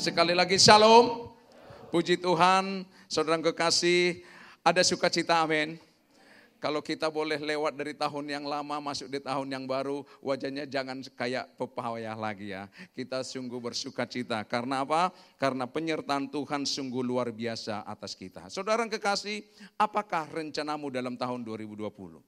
Sekali lagi shalom. Puji Tuhan, saudara kekasih, ada sukacita amin. Kalau kita boleh lewat dari tahun yang lama masuk di tahun yang baru, wajahnya jangan kayak pepayah lagi ya. Kita sungguh bersuka cita. Karena apa? Karena penyertaan Tuhan sungguh luar biasa atas kita. Saudara kekasih, apakah rencanamu dalam tahun 2020?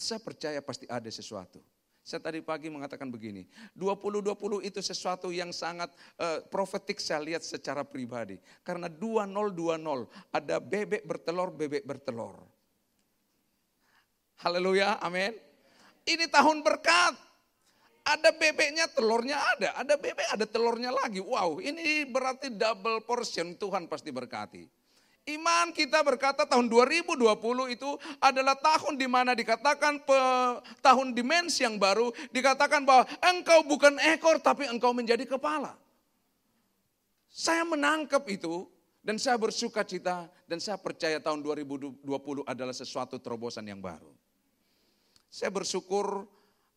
Saya percaya pasti ada sesuatu. Saya tadi pagi mengatakan begini, 2020 itu sesuatu yang sangat uh, profetik saya lihat secara pribadi. Karena 2020 ada bebek bertelur, bebek bertelur. Haleluya, amin. Ini tahun berkat. Ada bebeknya, telurnya ada. Ada bebek, ada telurnya lagi. Wow, ini berarti double portion Tuhan pasti berkati. Iman kita berkata tahun 2020 itu adalah tahun di mana dikatakan pe, tahun dimensi yang baru, dikatakan bahwa engkau bukan ekor tapi engkau menjadi kepala. Saya menangkap itu dan saya bersuka cita dan saya percaya tahun 2020 adalah sesuatu terobosan yang baru. Saya bersyukur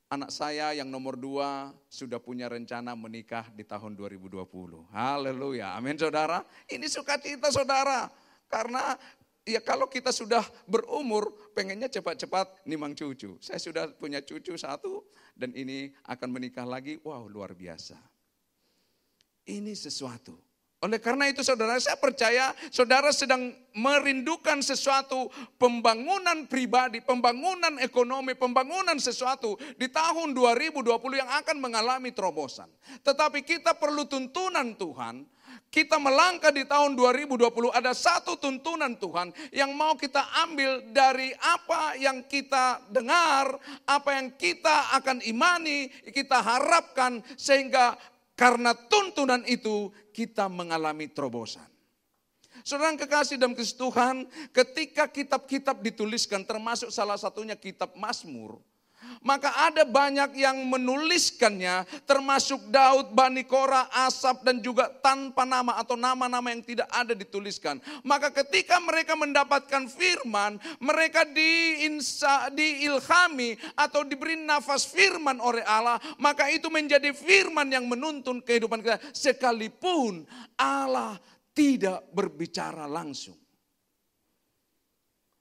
anak saya yang nomor dua sudah punya rencana menikah di tahun 2020. Haleluya, amin saudara. Ini sukacita saudara. Karena ya kalau kita sudah berumur, pengennya cepat-cepat nimang cucu. Saya sudah punya cucu satu dan ini akan menikah lagi. Wow luar biasa. Ini sesuatu. Oleh karena itu saudara, saya percaya saudara sedang merindukan sesuatu pembangunan pribadi, pembangunan ekonomi, pembangunan sesuatu di tahun 2020 yang akan mengalami terobosan. Tetapi kita perlu tuntunan Tuhan kita melangkah di tahun 2020 ada satu tuntunan Tuhan yang mau kita ambil dari apa yang kita dengar, apa yang kita akan imani, kita harapkan sehingga karena tuntunan itu kita mengalami terobosan. Saudara kekasih dalam Kristus Tuhan, ketika kitab-kitab dituliskan termasuk salah satunya kitab Mazmur, maka ada banyak yang menuliskannya termasuk Daud, Bani Korah, Asap dan juga tanpa nama atau nama-nama yang tidak ada dituliskan. Maka ketika mereka mendapatkan firman, mereka diinsa, diilhami atau diberi nafas firman oleh Allah, maka itu menjadi firman yang menuntun kehidupan kita sekalipun Allah tidak berbicara langsung.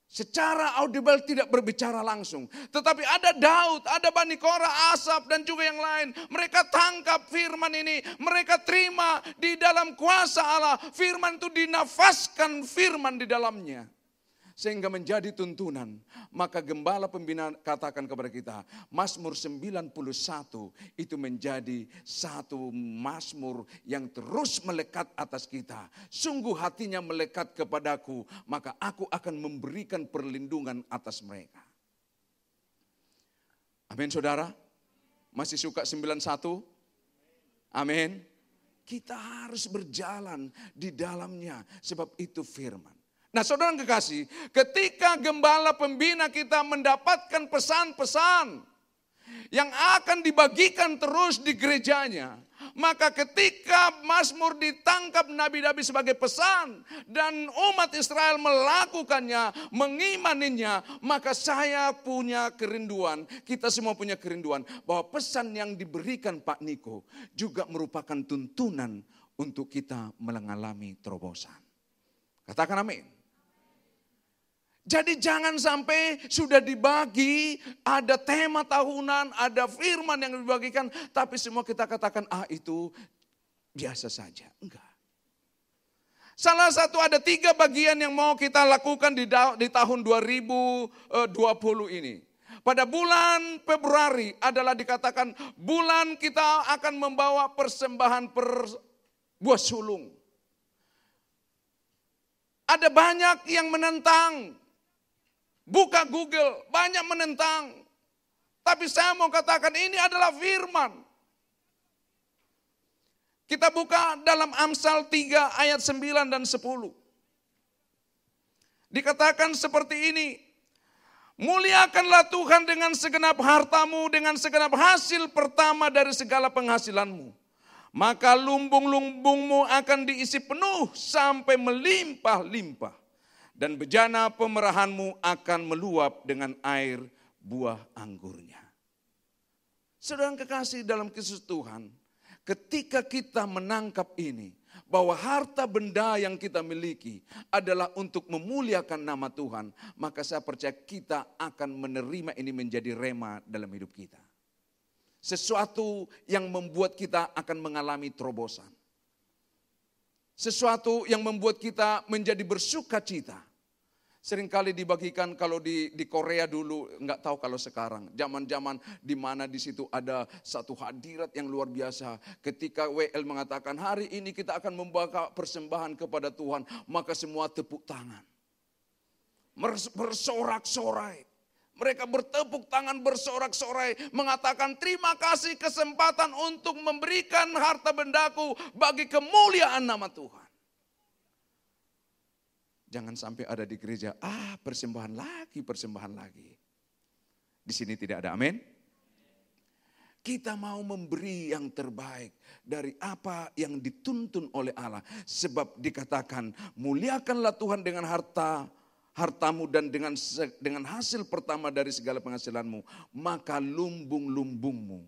Secara audible tidak berbicara langsung. Tetapi ada Daud, ada Bani Korah, Asap dan juga yang lain. Mereka tangkap firman ini. Mereka terima di dalam kuasa Allah. Firman itu dinafaskan firman di dalamnya sehingga menjadi tuntunan. Maka gembala pembina katakan kepada kita, Mazmur 91 itu menjadi satu Mazmur yang terus melekat atas kita. Sungguh hatinya melekat kepadaku, maka aku akan memberikan perlindungan atas mereka. Amin saudara. Masih suka 91? Amin. Kita harus berjalan di dalamnya sebab itu firman. Nah saudara kekasih, ketika gembala pembina kita mendapatkan pesan-pesan yang akan dibagikan terus di gerejanya. Maka ketika Mazmur ditangkap nabi-nabi sebagai pesan dan umat Israel melakukannya, mengimaninya, maka saya punya kerinduan, kita semua punya kerinduan bahwa pesan yang diberikan Pak Niko juga merupakan tuntunan untuk kita mengalami terobosan. Katakan amin. Jadi jangan sampai sudah dibagi, ada tema tahunan, ada firman yang dibagikan, tapi semua kita katakan, ah itu biasa saja. Enggak. Salah satu ada tiga bagian yang mau kita lakukan di, di tahun 2020 ini. Pada bulan Februari adalah dikatakan bulan kita akan membawa persembahan per buah sulung. Ada banyak yang menentang Buka Google, banyak menentang. Tapi saya mau katakan ini adalah firman. Kita buka dalam Amsal 3 ayat 9 dan 10. Dikatakan seperti ini. Muliakanlah Tuhan dengan segenap hartamu, dengan segenap hasil pertama dari segala penghasilanmu. Maka lumbung-lumbungmu akan diisi penuh sampai melimpah-limpah dan bejana pemerahanmu akan meluap dengan air buah anggurnya. Sedang kekasih dalam kisah Tuhan, ketika kita menangkap ini, bahwa harta benda yang kita miliki adalah untuk memuliakan nama Tuhan, maka saya percaya kita akan menerima ini menjadi rema dalam hidup kita. Sesuatu yang membuat kita akan mengalami terobosan. Sesuatu yang membuat kita menjadi bersuka cita Seringkali dibagikan kalau di, di Korea dulu, nggak tahu kalau sekarang. Zaman-zaman di mana di situ ada satu hadirat yang luar biasa. Ketika WL mengatakan hari ini kita akan membawa persembahan kepada Tuhan. Maka semua tepuk tangan. Bersorak-sorai. Mereka bertepuk tangan bersorak-sorai mengatakan terima kasih kesempatan untuk memberikan harta bendaku bagi kemuliaan nama Tuhan. Jangan sampai ada di gereja, ah persembahan lagi, persembahan lagi. Di sini tidak ada, amin. Kita mau memberi yang terbaik dari apa yang dituntun oleh Allah. Sebab dikatakan, muliakanlah Tuhan dengan harta, hartamu dan dengan dengan hasil pertama dari segala penghasilanmu. Maka lumbung-lumbungmu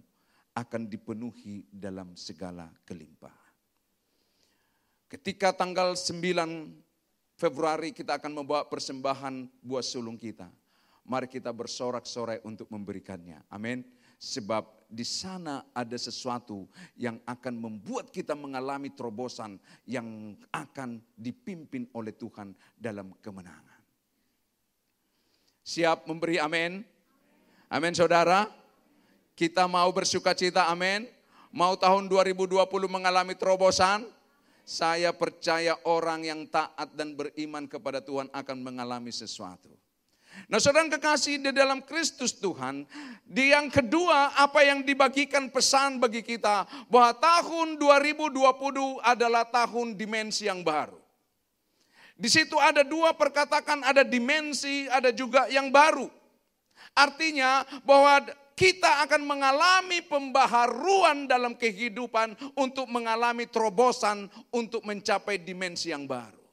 akan dipenuhi dalam segala kelimpahan. Ketika tanggal 9 Februari kita akan membawa persembahan buah sulung kita. Mari kita bersorak-sorai untuk memberikannya. Amin. Sebab di sana ada sesuatu yang akan membuat kita mengalami terobosan yang akan dipimpin oleh Tuhan dalam kemenangan. Siap memberi amin? Amin saudara. Kita mau bersuka cita amin. Mau tahun 2020 mengalami terobosan? Saya percaya orang yang taat dan beriman kepada Tuhan akan mengalami sesuatu. Nah saudara kekasih di dalam Kristus Tuhan, di yang kedua apa yang dibagikan pesan bagi kita, bahwa tahun 2020 adalah tahun dimensi yang baru. Di situ ada dua perkatakan, ada dimensi, ada juga yang baru. Artinya bahwa kita akan mengalami pembaharuan dalam kehidupan untuk mengalami terobosan untuk mencapai dimensi yang baru.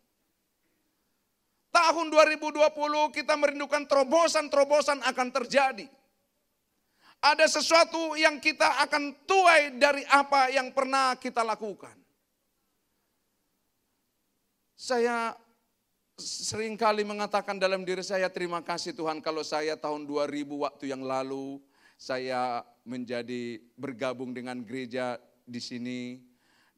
Tahun 2020 kita merindukan terobosan-terobosan akan terjadi. Ada sesuatu yang kita akan tuai dari apa yang pernah kita lakukan. Saya sering kali mengatakan dalam diri saya terima kasih Tuhan kalau saya tahun 2000 waktu yang lalu saya menjadi bergabung dengan gereja di sini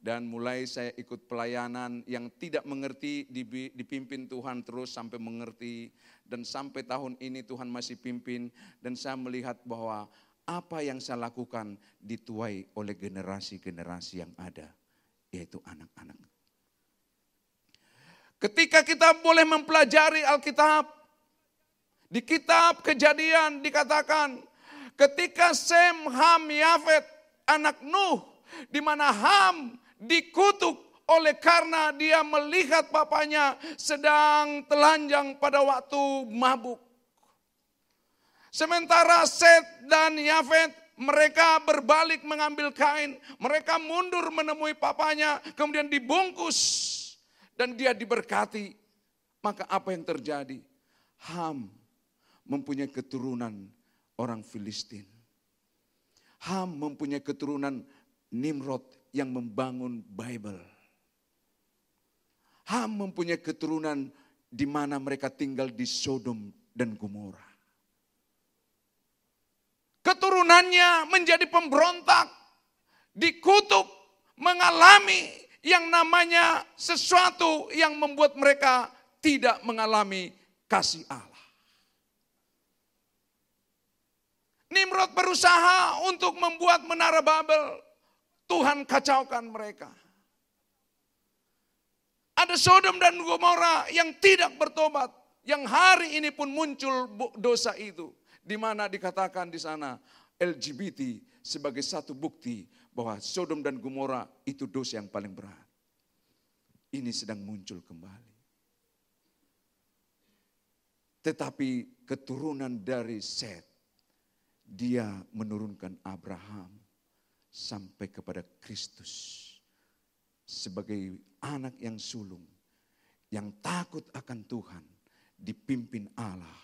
dan mulai saya ikut pelayanan yang tidak mengerti dipimpin Tuhan terus sampai mengerti dan sampai tahun ini Tuhan masih pimpin dan saya melihat bahwa apa yang saya lakukan dituai oleh generasi-generasi yang ada yaitu anak-anak. Ketika kita boleh mempelajari Alkitab di kitab Kejadian dikatakan Ketika Sem, Ham, Yafet, anak Nuh, di mana Ham dikutuk oleh karena dia melihat papanya sedang telanjang pada waktu mabuk. Sementara Set dan Yafet mereka berbalik mengambil kain, mereka mundur menemui papanya, kemudian dibungkus dan dia diberkati. Maka apa yang terjadi? Ham mempunyai keturunan orang Filistin. Ham mempunyai keturunan Nimrod yang membangun Bible. Ham mempunyai keturunan di mana mereka tinggal di Sodom dan Gomora. Keturunannya menjadi pemberontak, dikutuk, mengalami yang namanya sesuatu yang membuat mereka tidak mengalami kasih Allah. Nimrod berusaha untuk membuat menara Babel. Tuhan kacaukan mereka. Ada Sodom dan Gomora yang tidak bertobat. Yang hari ini pun muncul dosa itu. Di mana dikatakan di sana LGBT sebagai satu bukti bahwa Sodom dan Gomora itu dosa yang paling berat. Ini sedang muncul kembali. Tetapi keturunan dari Seth dia menurunkan Abraham sampai kepada Kristus sebagai anak yang sulung, yang takut akan Tuhan, dipimpin Allah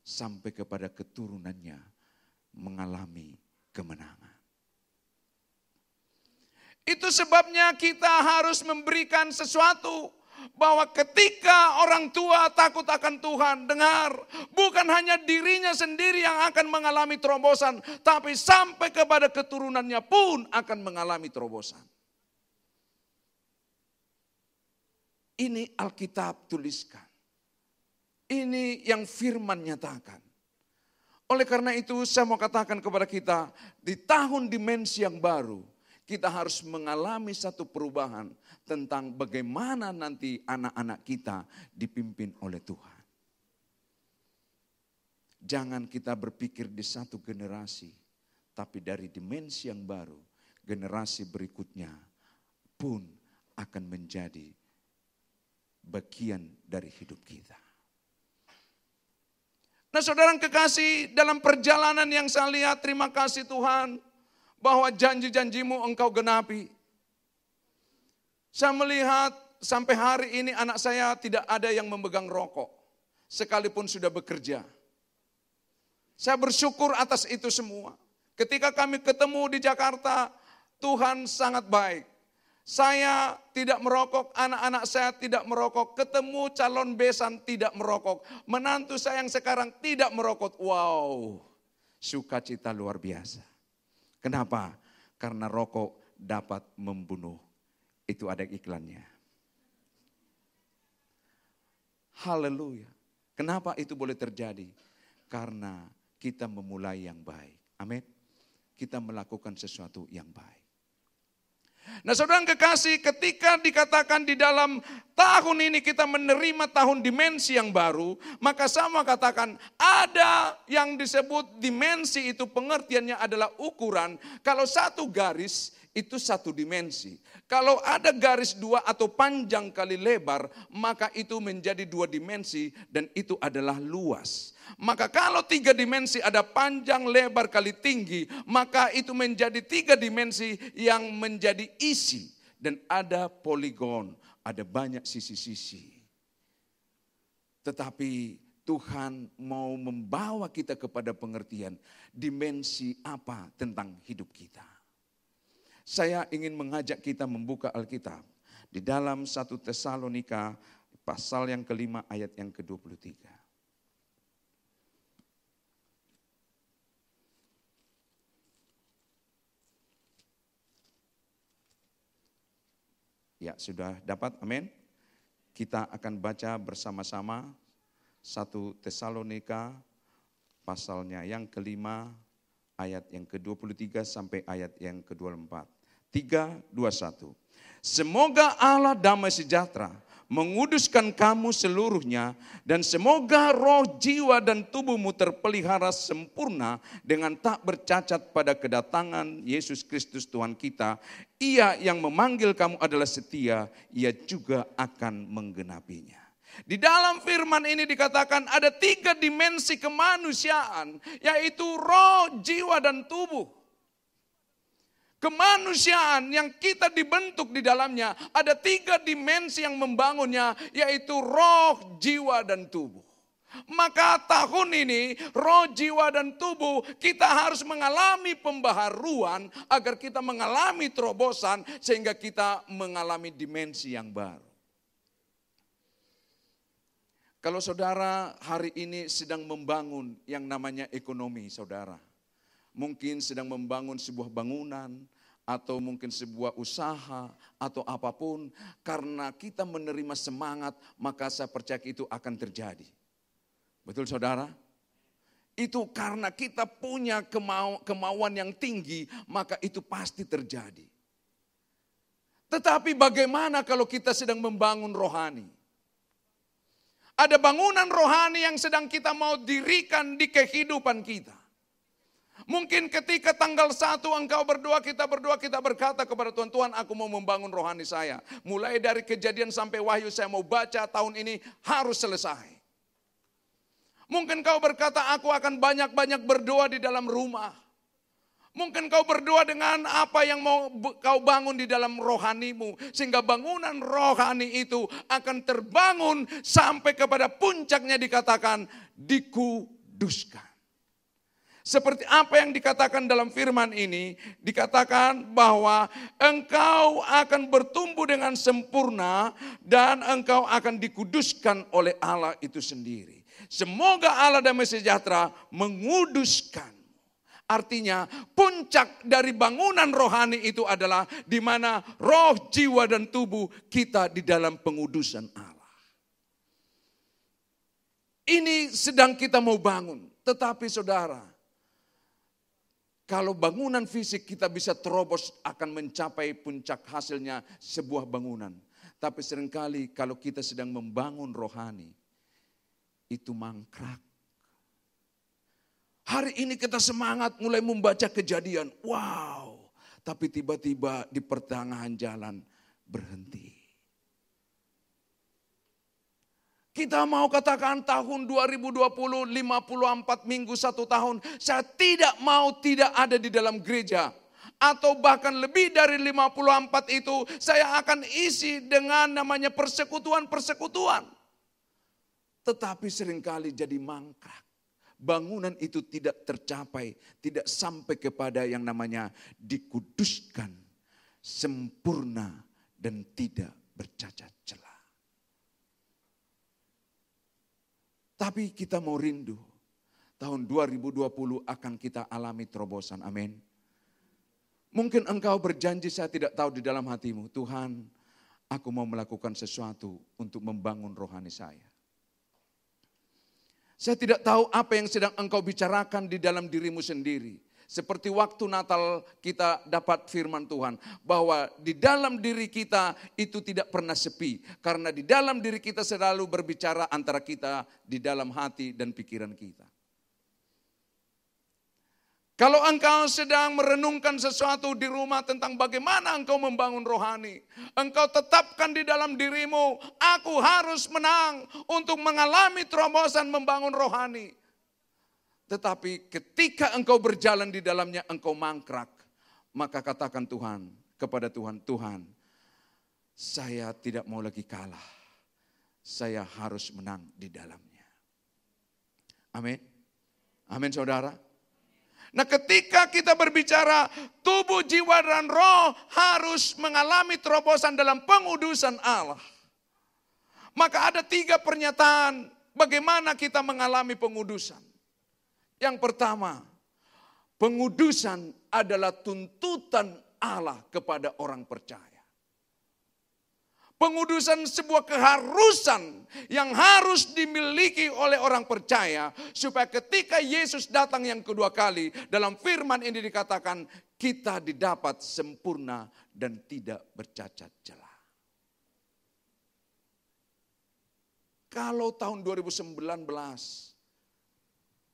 sampai kepada keturunannya mengalami kemenangan. Itu sebabnya kita harus memberikan sesuatu bahwa ketika orang tua takut akan Tuhan, dengar, bukan hanya dirinya sendiri yang akan mengalami terobosan, tapi sampai kepada keturunannya pun akan mengalami terobosan. Ini Alkitab tuliskan. Ini yang firman nyatakan. Oleh karena itu saya mau katakan kepada kita, di tahun dimensi yang baru, kita harus mengalami satu perubahan tentang bagaimana nanti anak-anak kita dipimpin oleh Tuhan. Jangan kita berpikir di satu generasi, tapi dari dimensi yang baru, generasi berikutnya pun akan menjadi bagian dari hidup kita. Nah saudara kekasih dalam perjalanan yang saya lihat terima kasih Tuhan bahwa janji-janjimu engkau genapi. Saya melihat sampai hari ini anak saya tidak ada yang memegang rokok. Sekalipun sudah bekerja. Saya bersyukur atas itu semua. Ketika kami ketemu di Jakarta, Tuhan sangat baik. Saya tidak merokok, anak-anak saya tidak merokok, ketemu calon besan tidak merokok, menantu saya yang sekarang tidak merokok. Wow, sukacita luar biasa. Kenapa? Karena rokok dapat membunuh. Itu ada iklannya. Haleluya. Kenapa itu boleh terjadi? Karena kita memulai yang baik. Amin. Kita melakukan sesuatu yang baik. Nah saudara kekasih ketika dikatakan di dalam tahun ini kita menerima tahun dimensi yang baru. Maka sama katakan ada yang disebut dimensi itu pengertiannya adalah ukuran. Kalau satu garis itu satu dimensi. Kalau ada garis dua atau panjang kali lebar, maka itu menjadi dua dimensi dan itu adalah luas. Maka kalau tiga dimensi ada panjang, lebar, kali tinggi, maka itu menjadi tiga dimensi yang menjadi isi. Dan ada poligon, ada banyak sisi-sisi. Tetapi Tuhan mau membawa kita kepada pengertian dimensi apa tentang hidup kita. Saya ingin mengajak kita membuka Alkitab di dalam satu Tesalonika pasal yang kelima ayat yang ke-23. Ya, sudah dapat, amin. Kita akan baca bersama-sama satu Tesalonika pasalnya yang kelima ayat yang ke-23 sampai ayat yang ke-24. 3, 21. Semoga Allah damai sejahtera menguduskan kamu seluruhnya dan semoga roh, jiwa dan tubuhmu terpelihara sempurna dengan tak bercacat pada kedatangan Yesus Kristus Tuhan kita. Ia yang memanggil kamu adalah setia, ia juga akan menggenapinya. Di dalam firman ini dikatakan ada tiga dimensi kemanusiaan, yaitu roh, jiwa, dan tubuh. Kemanusiaan yang kita dibentuk di dalamnya ada tiga dimensi yang membangunnya, yaitu roh, jiwa, dan tubuh. Maka tahun ini roh, jiwa, dan tubuh kita harus mengalami pembaharuan agar kita mengalami terobosan sehingga kita mengalami dimensi yang baru. Kalau saudara hari ini sedang membangun yang namanya ekonomi saudara. Mungkin sedang membangun sebuah bangunan atau mungkin sebuah usaha atau apa pun. Karena kita menerima semangat maka saya percaya itu akan terjadi. Betul saudara? Itu karena kita punya kemau kemauan yang tinggi maka itu pasti terjadi. Tetapi bagaimana kalau kita sedang membangun rohani? Ada bangunan rohani yang sedang kita mau dirikan di kehidupan kita. Mungkin ketika tanggal satu engkau berdoa, kita berdoa, kita berkata kepada Tuhan, Tuhan aku mau membangun rohani saya. Mulai dari kejadian sampai wahyu saya mau baca tahun ini harus selesai. Mungkin kau berkata, aku akan banyak-banyak berdoa di dalam rumah. Mungkin kau berdoa dengan apa yang mau kau bangun di dalam rohanimu. Sehingga bangunan rohani itu akan terbangun sampai kepada puncaknya dikatakan dikuduskan. Seperti apa yang dikatakan dalam firman ini, dikatakan bahwa engkau akan bertumbuh dengan sempurna dan engkau akan dikuduskan oleh Allah itu sendiri. Semoga Allah damai sejahtera menguduskan. Artinya puncak dari bangunan rohani itu adalah di mana roh, jiwa, dan tubuh kita di dalam pengudusan Allah. Ini sedang kita mau bangun. Tetapi saudara, kalau bangunan fisik kita bisa terobos akan mencapai puncak hasilnya sebuah bangunan. Tapi sering kali kalau kita sedang membangun rohani, itu mangkrak. Hari ini kita semangat mulai membaca kejadian. Wow. Tapi tiba-tiba di pertengahan jalan berhenti. Kita mau katakan tahun 2020, 54 minggu satu tahun. Saya tidak mau tidak ada di dalam gereja. Atau bahkan lebih dari 54 itu saya akan isi dengan namanya persekutuan-persekutuan. Tetapi sering kali jadi mangkrak. Bangunan itu tidak tercapai, tidak sampai kepada yang namanya dikuduskan, sempurna dan tidak bercacat celah. Tapi kita mau rindu. Tahun 2020 akan kita alami terobosan. Amin. Mungkin engkau berjanji saya tidak tahu di dalam hatimu. Tuhan, aku mau melakukan sesuatu untuk membangun rohani saya. Saya tidak tahu apa yang sedang engkau bicarakan di dalam dirimu sendiri. Seperti waktu Natal kita dapat firman Tuhan. Bahwa di dalam diri kita itu tidak pernah sepi. Karena di dalam diri kita selalu berbicara antara kita di dalam hati dan pikiran kita. Kalau engkau sedang merenungkan sesuatu di rumah tentang bagaimana engkau membangun rohani, engkau tetapkan di dalam dirimu, aku harus menang untuk mengalami terobosan membangun rohani. Tetapi ketika engkau berjalan di dalamnya, engkau mangkrak. Maka katakan Tuhan kepada Tuhan, Tuhan, saya tidak mau lagi kalah. Saya harus menang di dalamnya. Amin. Amin saudara. Nah ketika kita berbicara tubuh, jiwa, dan roh harus mengalami terobosan dalam pengudusan Allah. Maka ada tiga pernyataan bagaimana kita mengalami pengudusan. Yang pertama, pengudusan adalah tuntutan Allah kepada orang percaya. Pengudusan sebuah keharusan yang harus dimiliki oleh orang percaya supaya ketika Yesus datang yang kedua kali dalam firman ini dikatakan kita didapat sempurna dan tidak bercacat celah. Kalau tahun 2019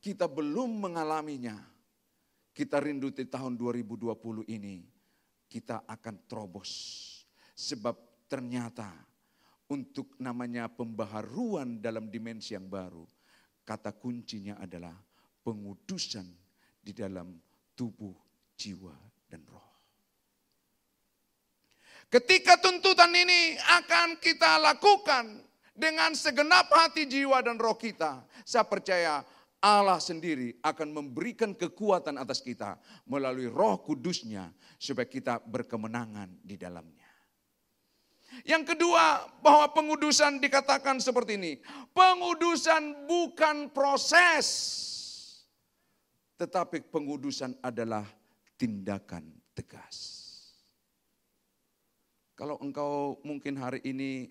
kita belum mengalaminya, kita rindu di tahun 2020 ini, kita akan terobos. Sebab ternyata untuk namanya pembaharuan dalam dimensi yang baru, kata kuncinya adalah pengudusan di dalam tubuh, jiwa, dan roh. Ketika tuntutan ini akan kita lakukan dengan segenap hati, jiwa, dan roh kita, saya percaya Allah sendiri akan memberikan kekuatan atas kita melalui roh kudusnya supaya kita berkemenangan di dalamnya. Yang kedua, bahwa pengudusan dikatakan seperti ini. Pengudusan bukan proses, tetapi pengudusan adalah tindakan tegas. Kalau engkau mungkin hari ini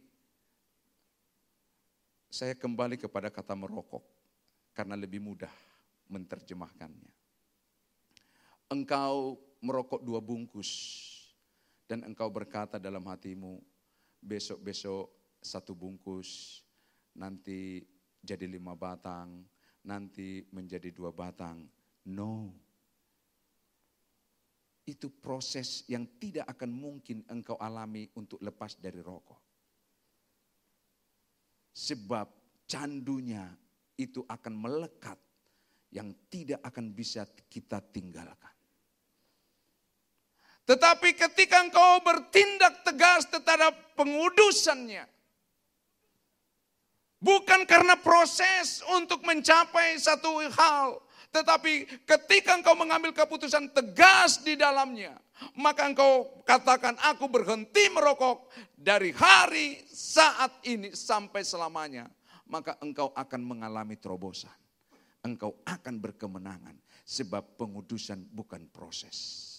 saya kembali kepada kata merokok karena lebih mudah menerjemahkannya. Engkau merokok dua bungkus dan engkau berkata dalam hatimu, besok-besok satu bungkus, nanti jadi lima batang, nanti menjadi dua batang. No. Itu proses yang tidak akan mungkin engkau alami untuk lepas dari rokok. Sebab candunya itu akan melekat yang tidak akan bisa kita tinggalkan. Tetapi ketika engkau bertindak tegas terhadap pengudusannya, Bukan karena proses untuk mencapai satu hal, tetapi ketika engkau mengambil keputusan tegas di dalamnya, maka engkau katakan aku berhenti merokok dari hari saat ini sampai selamanya, maka engkau akan mengalami terobosan. Engkau akan berkemenangan sebab pengudusan bukan proses.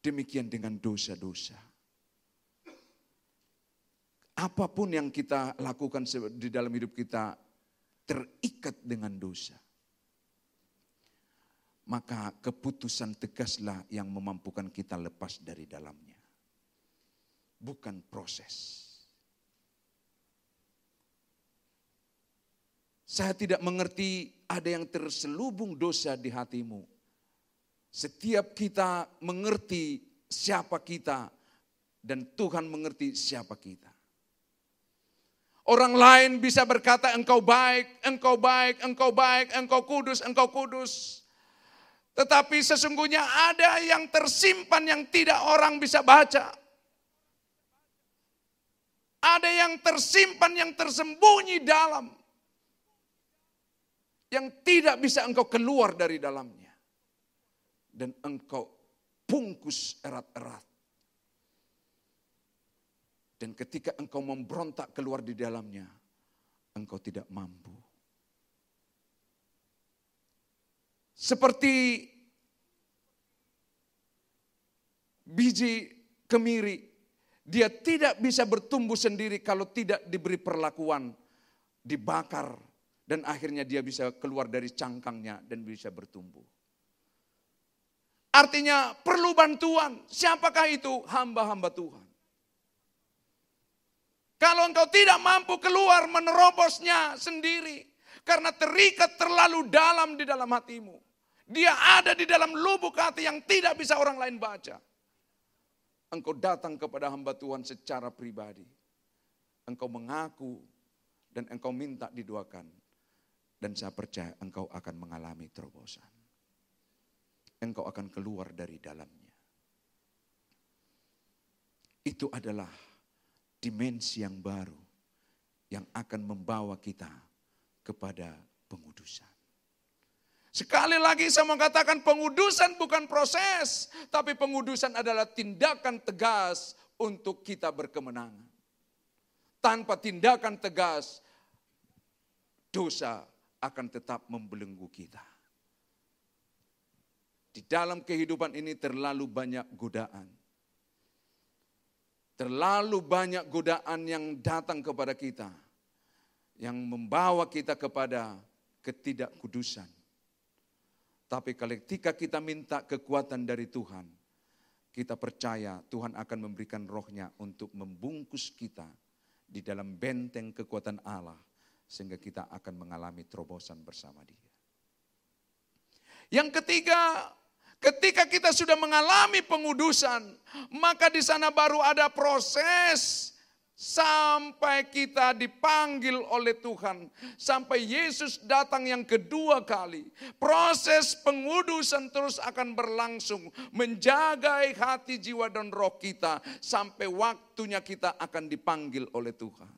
Demikian dengan dosa-dosa apa pun yang kita lakukan di dalam hidup kita terikat dengan dosa. Maka keputusan tegaslah yang memampukan kita lepas dari dalamnya. Bukan proses. Saya tidak mengerti ada yang terselubung dosa di hatimu. Setiap kita mengerti siapa kita dan Tuhan mengerti siapa kita. Orang lain bisa berkata engkau baik, engkau baik, engkau baik, engkau kudus, engkau kudus. Tetapi sesungguhnya ada yang tersimpan yang tidak orang bisa baca. Ada yang tersimpan yang tersembunyi dalam. Yang tidak bisa engkau keluar dari dalamnya. Dan engkau bungkus erat-erat dan ketika engkau memberontak keluar di dalamnya, engkau tidak mampu. Seperti biji kemiri, dia tidak bisa bertumbuh sendiri kalau tidak diberi perlakuan, dibakar, dan akhirnya dia bisa keluar dari cangkangnya dan bisa bertumbuh. Artinya perlu bantuan. Siapakah itu? Hamba-hamba Tuhan. Kalau engkau tidak mampu keluar menerobosnya sendiri. Karena terikat terlalu dalam di dalam hatimu. Dia ada di dalam lubuk hati yang tidak bisa orang lain baca. Engkau datang kepada hamba Tuhan secara pribadi. Engkau mengaku dan engkau minta diduakan. Dan saya percaya engkau akan mengalami terobosan. Engkau akan keluar dari dalamnya. Itu adalah dimensi yang baru yang akan membawa kita kepada pengudusan. Sekali lagi saya mengatakan pengudusan bukan proses, tapi pengudusan adalah tindakan tegas untuk kita berkemenangan. Tanpa tindakan tegas, dosa akan tetap membelenggu kita. Di dalam kehidupan ini terlalu banyak godaan Terlalu banyak godaan yang datang kepada kita. Yang membawa kita kepada ketidakkudusan. Tapi ketika kita minta kekuatan dari Tuhan, kita percaya Tuhan akan memberikan rohnya untuk membungkus kita di dalam benteng kekuatan Allah. Sehingga kita akan mengalami terobosan bersama dia. Yang ketiga, Ketika kita sudah mengalami pengudusan, maka di sana baru ada proses sampai kita dipanggil oleh Tuhan, sampai Yesus datang yang kedua kali. Proses pengudusan terus akan berlangsung, menjaga hati, jiwa, dan roh kita sampai waktunya kita akan dipanggil oleh Tuhan.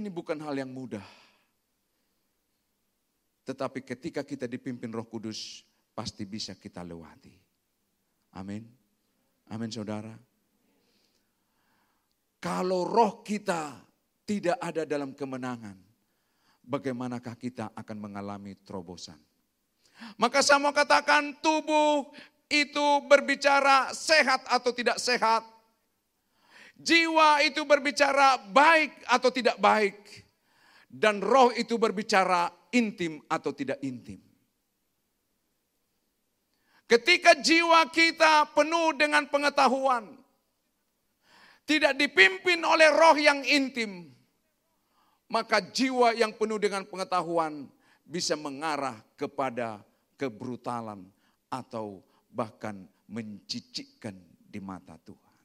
Ini bukan hal yang mudah. Tetapi ketika kita dipimpin roh kudus, pasti bisa kita lewati. Amin. Amin saudara. Kalau roh kita tidak ada dalam kemenangan, bagaimanakah kita akan mengalami terobosan? Maka saya mau katakan tubuh itu berbicara sehat atau tidak sehat. Jiwa itu berbicara baik atau tidak baik. Dan roh itu berbicara intim atau tidak intim. Ketika jiwa kita penuh dengan pengetahuan, tidak dipimpin oleh roh yang intim, maka jiwa yang penuh dengan pengetahuan bisa mengarah kepada kebrutalan atau bahkan mencicikkan di mata Tuhan.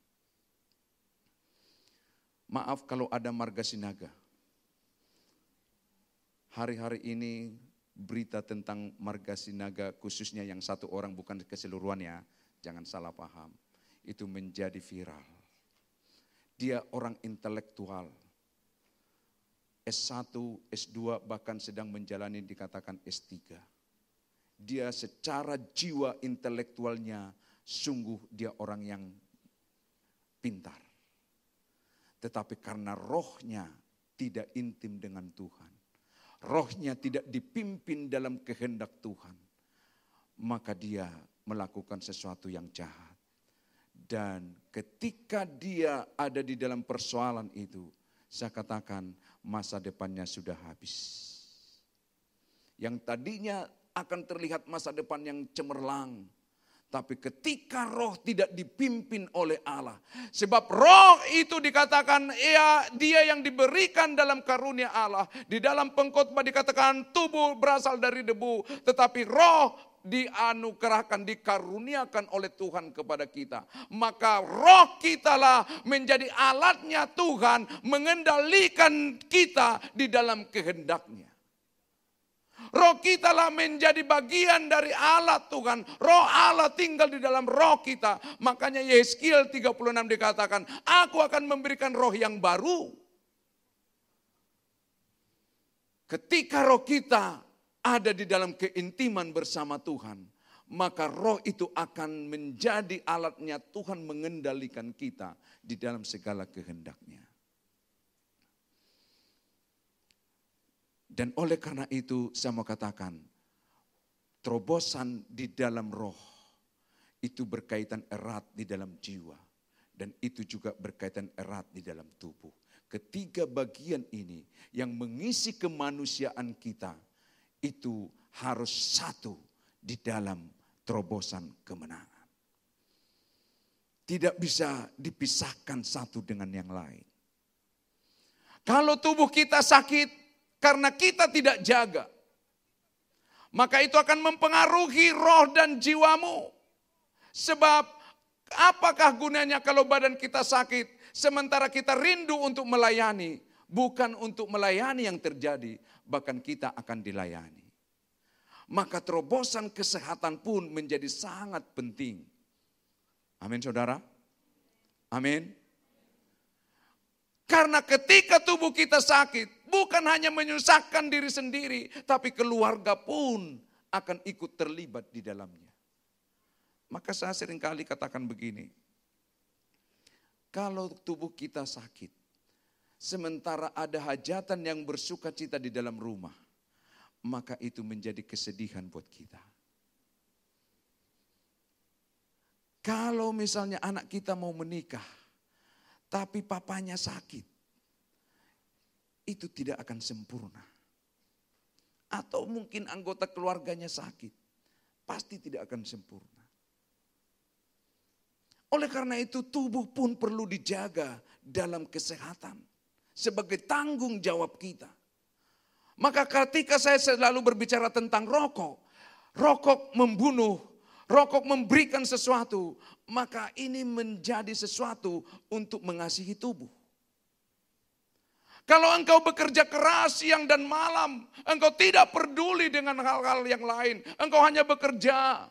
Maaf kalau ada marga sinaga hari-hari ini berita tentang marga sinaga khususnya yang satu orang bukan keseluruhannya, jangan salah paham. itu menjadi viral. Dia orang intelektual. S1, S2 bahkan sedang menjalani dikatakan S3. Dia secara jiwa intelektualnya sungguh dia orang yang pintar. Tetapi karena rohnya tidak intim dengan Tuhan. Rohnya tidak dipimpin dalam kehendak Tuhan. Maka dia melakukan sesuatu yang jahat. Dan ketika dia ada di dalam persoalan itu, saya katakan masa depannya sudah habis. Yang tadinya akan terlihat masa depan yang cemerlang, tapi ketika roh tidak dipimpin oleh Allah. Sebab roh itu dikatakan ya dia yang diberikan dalam karunia Allah. Di dalam pengkhotbah dikatakan tubuh berasal dari debu. Tetapi roh dianugerahkan, dikaruniakan oleh Tuhan kepada kita. Maka roh kitalah menjadi alatnya Tuhan mengendalikan kita di dalam kehendaknya. Roh kita lah menjadi bagian dari Allah Tuhan. Roh Allah tinggal di dalam roh kita. Makanya Yeskiel 36 dikatakan, aku akan memberikan roh yang baru. Ketika roh kita ada di dalam keintiman bersama Tuhan, maka roh itu akan menjadi alatnya Tuhan mengendalikan kita di dalam segala kehendaknya. Dan oleh karena itu saya mau katakan, terobosan di dalam roh itu berkaitan erat di dalam jiwa. Dan itu juga berkaitan erat di dalam tubuh. Ketiga bagian ini yang mengisi kemanusiaan kita itu harus satu di dalam terobosan kemenangan. Tidak bisa dipisahkan satu dengan yang lain. Kalau tubuh kita sakit, karena kita tidak jaga. Maka itu akan mempengaruhi roh dan jiwamu. Sebab apakah gunanya kalau badan kita sakit sementara kita rindu untuk melayani, bukan untuk melayani yang terjadi, bahkan kita akan dilayani. Maka terobosan kesehatan pun menjadi sangat penting. Amin saudara. Amin. Karena ketika tubuh kita sakit, Bukan hanya menyusahkan diri sendiri, tapi keluarga pun akan ikut terlibat di dalamnya. Maka saya sering kali katakan begini, kalau tubuh kita sakit, sementara ada hajatan yang bersuka cita di dalam rumah, maka itu menjadi kesedihan buat kita. Kalau misalnya anak kita mau menikah, tapi papanya sakit, itu tidak akan sempurna. Atau mungkin anggota keluarganya sakit, pasti tidak akan sempurna. Oleh karena itu tubuh pun perlu dijaga dalam kesehatan sebagai tanggung jawab kita. Maka ketika saya selalu berbicara tentang rokok, rokok membunuh, rokok memberikan sesuatu, maka ini menjadi sesuatu untuk mengasihi tubuh. Kalau engkau bekerja keras siang dan malam, engkau tidak peduli dengan hal-hal yang lain, engkau hanya bekerja.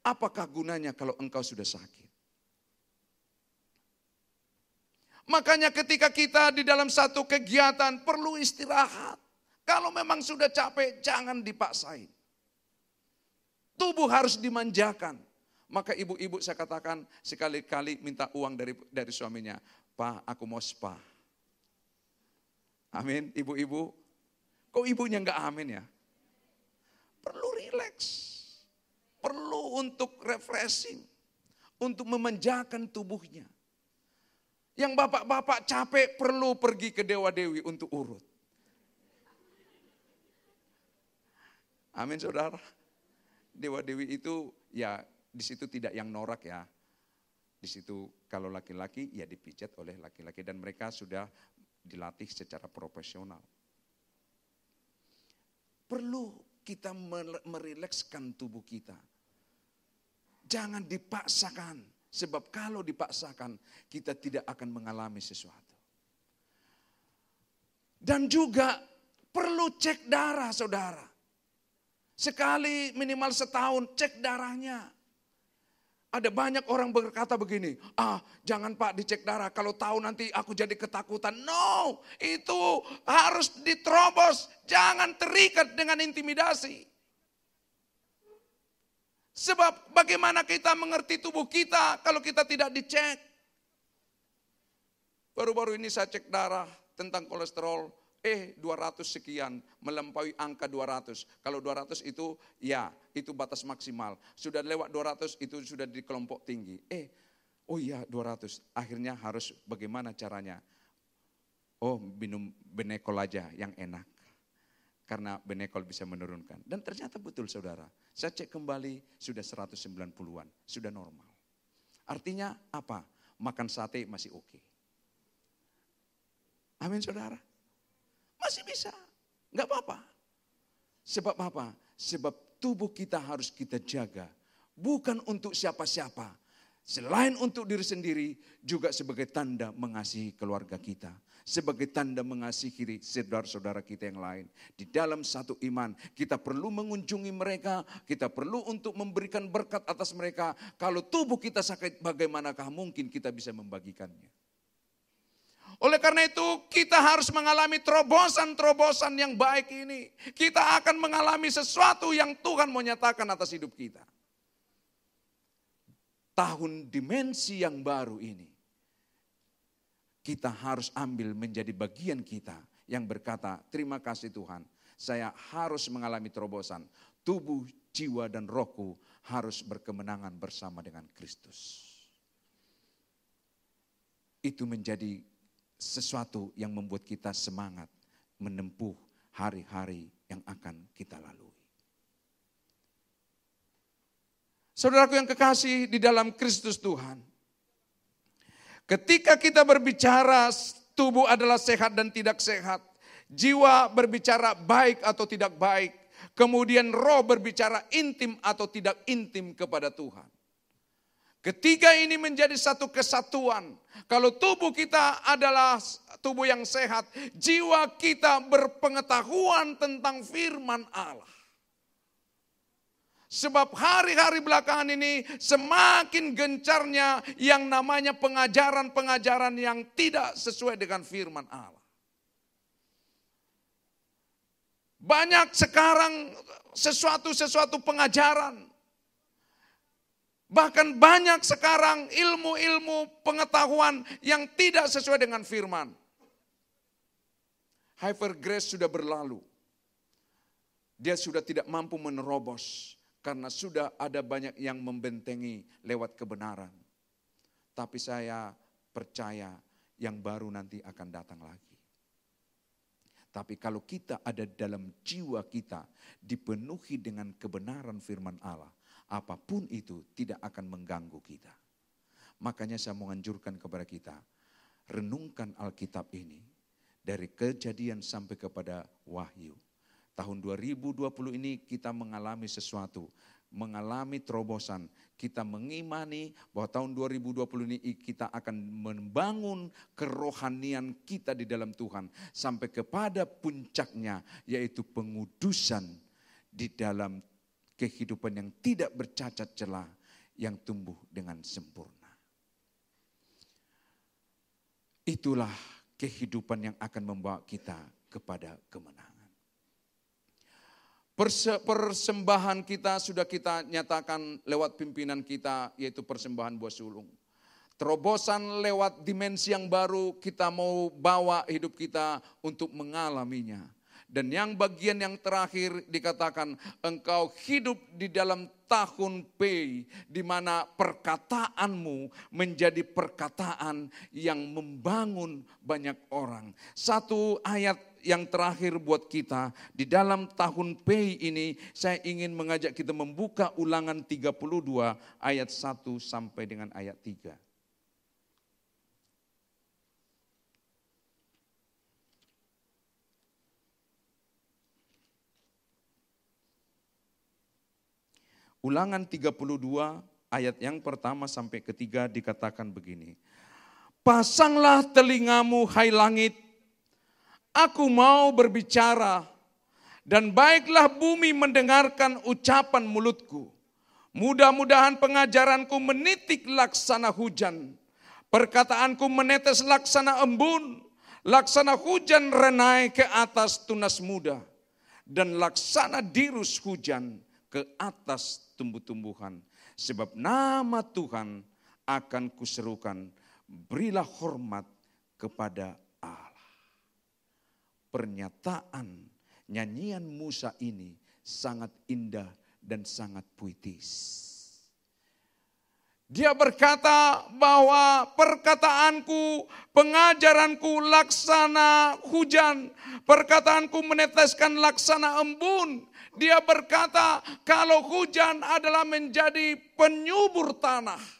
Apakah gunanya kalau engkau sudah sakit? Makanya ketika kita di dalam satu kegiatan perlu istirahat. Kalau memang sudah capek, jangan dipaksain. Tubuh harus dimanjakan. Maka ibu-ibu saya katakan sekali-kali minta uang dari dari suaminya. Pak, aku mau spa. Amin, ibu-ibu. Kok ibunya enggak amin ya? Perlu rileks. Perlu untuk refreshing. Untuk memanjakan tubuhnya. Yang bapak-bapak capek perlu pergi ke Dewa Dewi untuk urut. Amin saudara. Dewa Dewi itu ya di situ tidak yang norak ya. Di situ kalau laki-laki ya dipijat oleh laki-laki dan mereka sudah dilatih secara profesional. Perlu kita merilekskan tubuh kita. Jangan dipaksakan, sebab kalau dipaksakan kita tidak akan mengalami sesuatu. Dan juga perlu cek darah saudara. Sekali minimal setahun cek darahnya. Ada banyak orang berkata begini, ah jangan pak dicek darah, kalau tahu nanti aku jadi ketakutan. No, itu harus diterobos, jangan terikat dengan intimidasi. Sebab bagaimana kita mengerti tubuh kita kalau kita tidak dicek. Baru-baru ini saya cek darah tentang kolesterol, eh 200 sekian, melampaui angka 200. Kalau 200 itu ya, itu batas maksimal. Sudah lewat 200 itu sudah di kelompok tinggi. Eh, oh iya 200. Akhirnya harus bagaimana caranya? Oh minum benekol aja yang enak. Karena benekol bisa menurunkan. Dan ternyata betul saudara. Saya cek kembali sudah 190-an. Sudah normal. Artinya apa? Makan sate masih oke. Okay. Amin saudara. Masih bisa. Enggak apa-apa. Sebab apa? Sebab tubuh kita harus kita jaga. Bukan untuk siapa-siapa. Selain untuk diri sendiri, juga sebagai tanda mengasihi keluarga kita. Sebagai tanda mengasihi saudara-saudara kita yang lain. Di dalam satu iman, kita perlu mengunjungi mereka. Kita perlu untuk memberikan berkat atas mereka. Kalau tubuh kita sakit, bagaimanakah mungkin kita bisa membagikannya? Oleh karena itu kita harus mengalami terobosan-terobosan yang baik ini. Kita akan mengalami sesuatu yang Tuhan mau nyatakan atas hidup kita. Tahun dimensi yang baru ini. Kita harus ambil menjadi bagian kita yang berkata, terima kasih Tuhan. Saya harus mengalami terobosan. Tubuh, jiwa, dan rohku harus berkemenangan bersama dengan Kristus. Itu menjadi sesuatu yang membuat kita semangat menempuh hari-hari yang akan kita lalui. Saudaraku yang kekasih di dalam Kristus Tuhan. Ketika kita berbicara tubuh adalah sehat dan tidak sehat. Jiwa berbicara baik atau tidak baik. Kemudian roh berbicara intim atau tidak intim kepada Tuhan. Ketiga ini menjadi satu kesatuan. Kalau tubuh kita adalah tubuh yang sehat, jiwa kita berpengetahuan tentang firman Allah. Sebab hari-hari belakangan ini semakin gencarnya yang namanya pengajaran-pengajaran yang tidak sesuai dengan firman Allah. Banyak sekarang sesuatu-sesuatu pengajaran Bahkan banyak sekarang ilmu-ilmu pengetahuan yang tidak sesuai dengan firman. Hyper grace sudah berlalu. Dia sudah tidak mampu menerobos karena sudah ada banyak yang membentengi lewat kebenaran. Tapi saya percaya yang baru nanti akan datang lagi. Tapi kalau kita ada dalam jiwa kita dipenuhi dengan kebenaran firman Allah, apa pun itu tidak akan mengganggu kita. Makanya saya menganjurkan kepada kita, renungkan Alkitab ini dari kejadian sampai kepada wahyu. Tahun 2020 ini kita mengalami sesuatu, mengalami terobosan. Kita mengimani bahwa tahun 2020 ini kita akan membangun kerohanian kita di dalam Tuhan. Sampai kepada puncaknya yaitu pengudusan di dalam kehidupan yang tidak bercacat celah yang tumbuh dengan sempurna. Itulah kehidupan yang akan membawa kita kepada kemenangan. Persembahan kita sudah kita nyatakan lewat pimpinan kita yaitu persembahan buah sulung. Terobosan lewat dimensi yang baru kita mau bawa hidup kita untuk mengalaminya dan yang bagian yang terakhir dikatakan engkau hidup di dalam tahun P di mana perkataanmu menjadi perkataan yang membangun banyak orang. Satu ayat yang terakhir buat kita di dalam tahun P ini saya ingin mengajak kita membuka ulangan 32 ayat 1 sampai dengan ayat 3. Ulangan 32 ayat yang pertama sampai ketiga dikatakan begini. Pasanglah telingamu hai langit, aku mau berbicara dan baiklah bumi mendengarkan ucapan mulutku. Mudah-mudahan pengajaranku menitik laksana hujan. Perkataanku menetes laksana embun. Laksana hujan renai ke atas tunas muda. Dan laksana dirus hujan ke atas tumbuh-tumbuhan. Sebab nama Tuhan akan kuserukan. Berilah hormat kepada Allah. Pernyataan nyanyian Musa ini sangat indah dan sangat puitis. Dia berkata bahwa perkataanku, pengajaranku laksana hujan, perkataanku meneteskan laksana embun. Dia berkata kalau hujan adalah menjadi penyubur tanah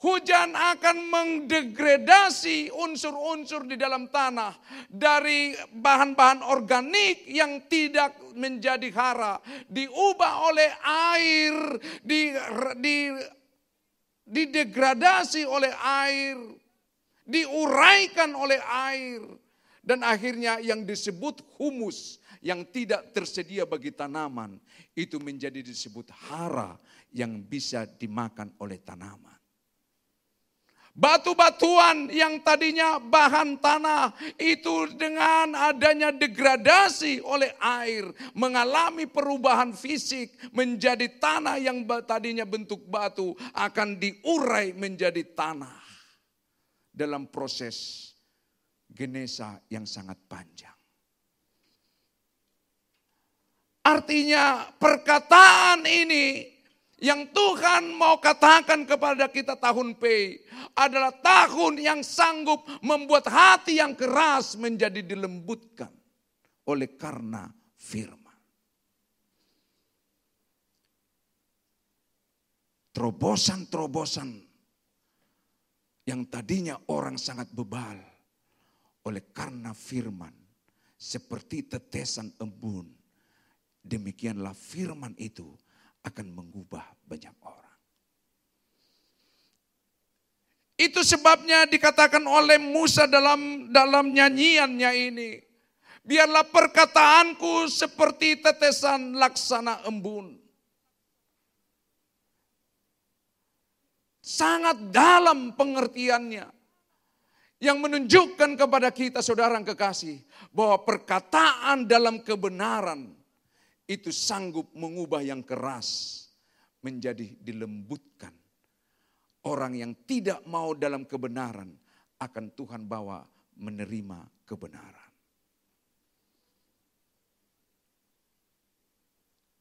Hujan akan mendegradasi unsur-unsur di dalam tanah dari bahan-bahan organik yang tidak menjadi hara, diubah oleh air, di, di, didegradasi oleh air, diuraikan oleh air, dan akhirnya yang disebut humus yang tidak tersedia bagi tanaman itu menjadi disebut hara yang bisa dimakan oleh tanaman. Batu-batuan yang tadinya bahan tanah itu dengan adanya degradasi oleh air mengalami perubahan fisik menjadi tanah yang tadinya bentuk batu akan diurai menjadi tanah dalam proses genesa yang sangat panjang. Artinya perkataan ini yang Tuhan mau katakan kepada kita tahun P adalah tahun yang sanggup membuat hati yang keras menjadi dilembutkan oleh karena firman. Terobosan-terobosan yang tadinya orang sangat bebal oleh karena firman seperti tetesan embun. Demikianlah firman itu akan mengubah banyak orang. Itu sebabnya dikatakan oleh Musa dalam dalam nyanyiannya ini. Biarlah perkataanku seperti tetesan laksana embun. Sangat dalam pengertiannya. Yang menunjukkan kepada kita saudara kekasih. Bahwa perkataan dalam kebenaran itu sanggup mengubah yang keras menjadi dilembutkan. Orang yang tidak mau dalam kebenaran akan Tuhan bawa menerima kebenaran.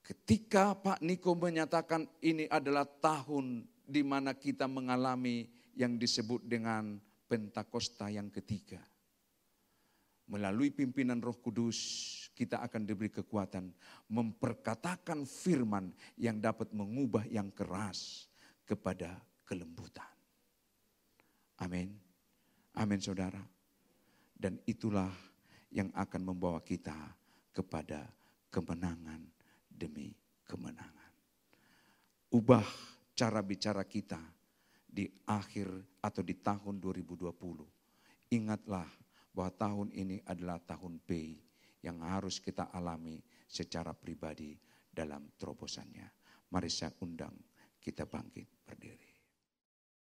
Ketika Pak Niko menyatakan ini adalah tahun di mana kita mengalami yang disebut dengan Pentakosta yang ketiga. Melalui pimpinan Roh Kudus, kita akan diberi kekuatan memperkatakan firman yang dapat mengubah yang keras kepada kelembutan. Amin. Amin saudara. Dan itulah yang akan membawa kita kepada kemenangan demi kemenangan. Ubah cara bicara kita di akhir atau di tahun 2020. Ingatlah bahwa tahun ini adalah tahun P yang harus kita alami secara pribadi dalam terobosannya. Mari saya undang kita bangkit berdiri.